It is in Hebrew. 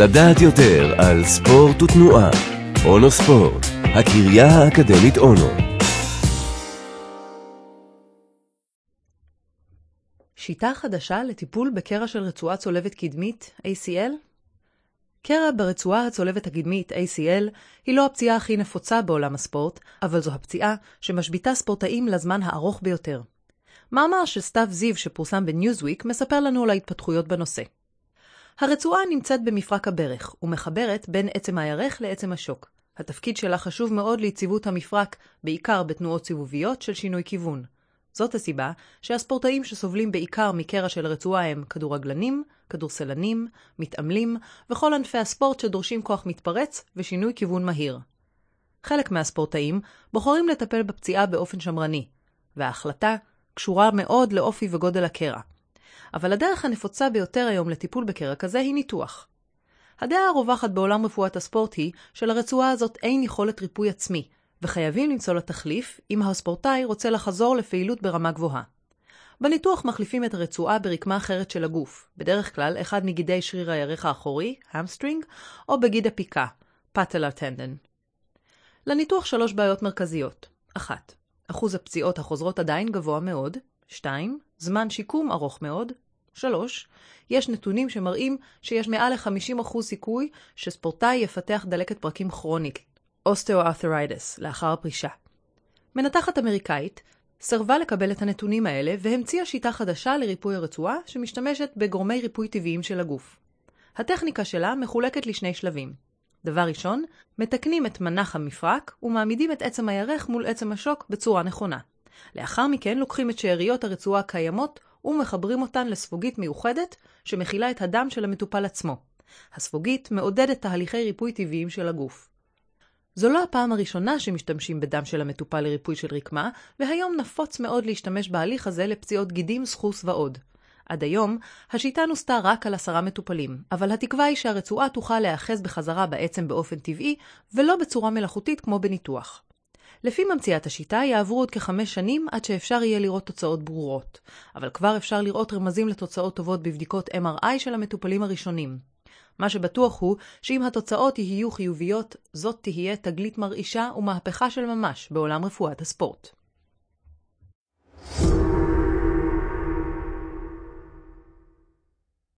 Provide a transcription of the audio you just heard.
לדעת יותר על ספורט ותנועה. אונו ספורט, הקריה האקדמית אונו. שיטה חדשה לטיפול בקרע של רצועה צולבת קדמית, ACL? קרע ברצועה הצולבת הקדמית, ACL, היא לא הפציעה הכי נפוצה בעולם הספורט, אבל זו הפציעה שמשביתה ספורטאים לזמן הארוך ביותר. מאמר של סתיו זיו שפורסם בניוזוויק מספר לנו על ההתפתחויות בנושא. הרצועה נמצאת במפרק הברך, ומחברת בין עצם הירך לעצם השוק. התפקיד שלה חשוב מאוד ליציבות המפרק, בעיקר בתנועות סיבוביות של שינוי כיוון. זאת הסיבה שהספורטאים שסובלים בעיקר מקרע של הרצועה הם כדורגלנים, כדורסלנים, מתעמלים וכל ענפי הספורט שדורשים כוח מתפרץ ושינוי כיוון מהיר. חלק מהספורטאים בוחרים לטפל בפציעה באופן שמרני, וההחלטה קשורה מאוד לאופי וגודל הקרע. אבל הדרך הנפוצה ביותר היום לטיפול בקרע כזה היא ניתוח. הדעה הרווחת בעולם רפואת הספורט היא שלרצועה הזאת אין יכולת ריפוי עצמי, וחייבים למצוא לה תחליף אם הספורטאי רוצה לחזור לפעילות ברמה גבוהה. בניתוח מחליפים את הרצועה ברקמה אחרת של הגוף, בדרך כלל אחד מגידי שריר הירך האחורי, ה hamstring, או בגיד הפיקה, patellar tendon. לניתוח שלוש בעיות מרכזיות 1. אחוז הפציעות החוזרות עדיין גבוה מאוד. 2. זמן שיקום ארוך מאוד. 3. יש נתונים שמראים שיש מעל ל-50% סיכוי שספורטאי יפתח דלקת פרקים כרונית, אוסטאו-ארת'ריידס, לאחר הפרישה. מנתחת אמריקאית סירבה לקבל את הנתונים האלה והמציאה שיטה חדשה לריפוי הרצועה שמשתמשת בגורמי ריפוי טבעיים של הגוף. הטכניקה שלה מחולקת לשני שלבים. דבר ראשון, מתקנים את מנח המפרק ומעמידים את עצם הירך מול עצם השוק בצורה נכונה. לאחר מכן לוקחים את שאריות הרצועה הקיימות ומחברים אותן לספוגית מיוחדת שמכילה את הדם של המטופל עצמו. הספוגית מעודדת תהליכי ריפוי טבעיים של הגוף. זו לא הפעם הראשונה שמשתמשים בדם של המטופל לריפוי של רקמה, והיום נפוץ מאוד להשתמש בהליך הזה לפציעות גידים, סחוס ועוד. עד היום, השיטה נוסתה רק על עשרה מטופלים, אבל התקווה היא שהרצועה תוכל להיאחז בחזרה בעצם באופן טבעי, ולא בצורה מלאכותית כמו בניתוח. לפי ממציאת השיטה יעברו עוד כחמש שנים עד שאפשר יהיה לראות תוצאות ברורות, אבל כבר אפשר לראות רמזים לתוצאות טובות בבדיקות MRI של המטופלים הראשונים. מה שבטוח הוא שאם התוצאות יהיו חיוביות, זאת תהיה תגלית מרעישה ומהפכה של ממש בעולם רפואת הספורט.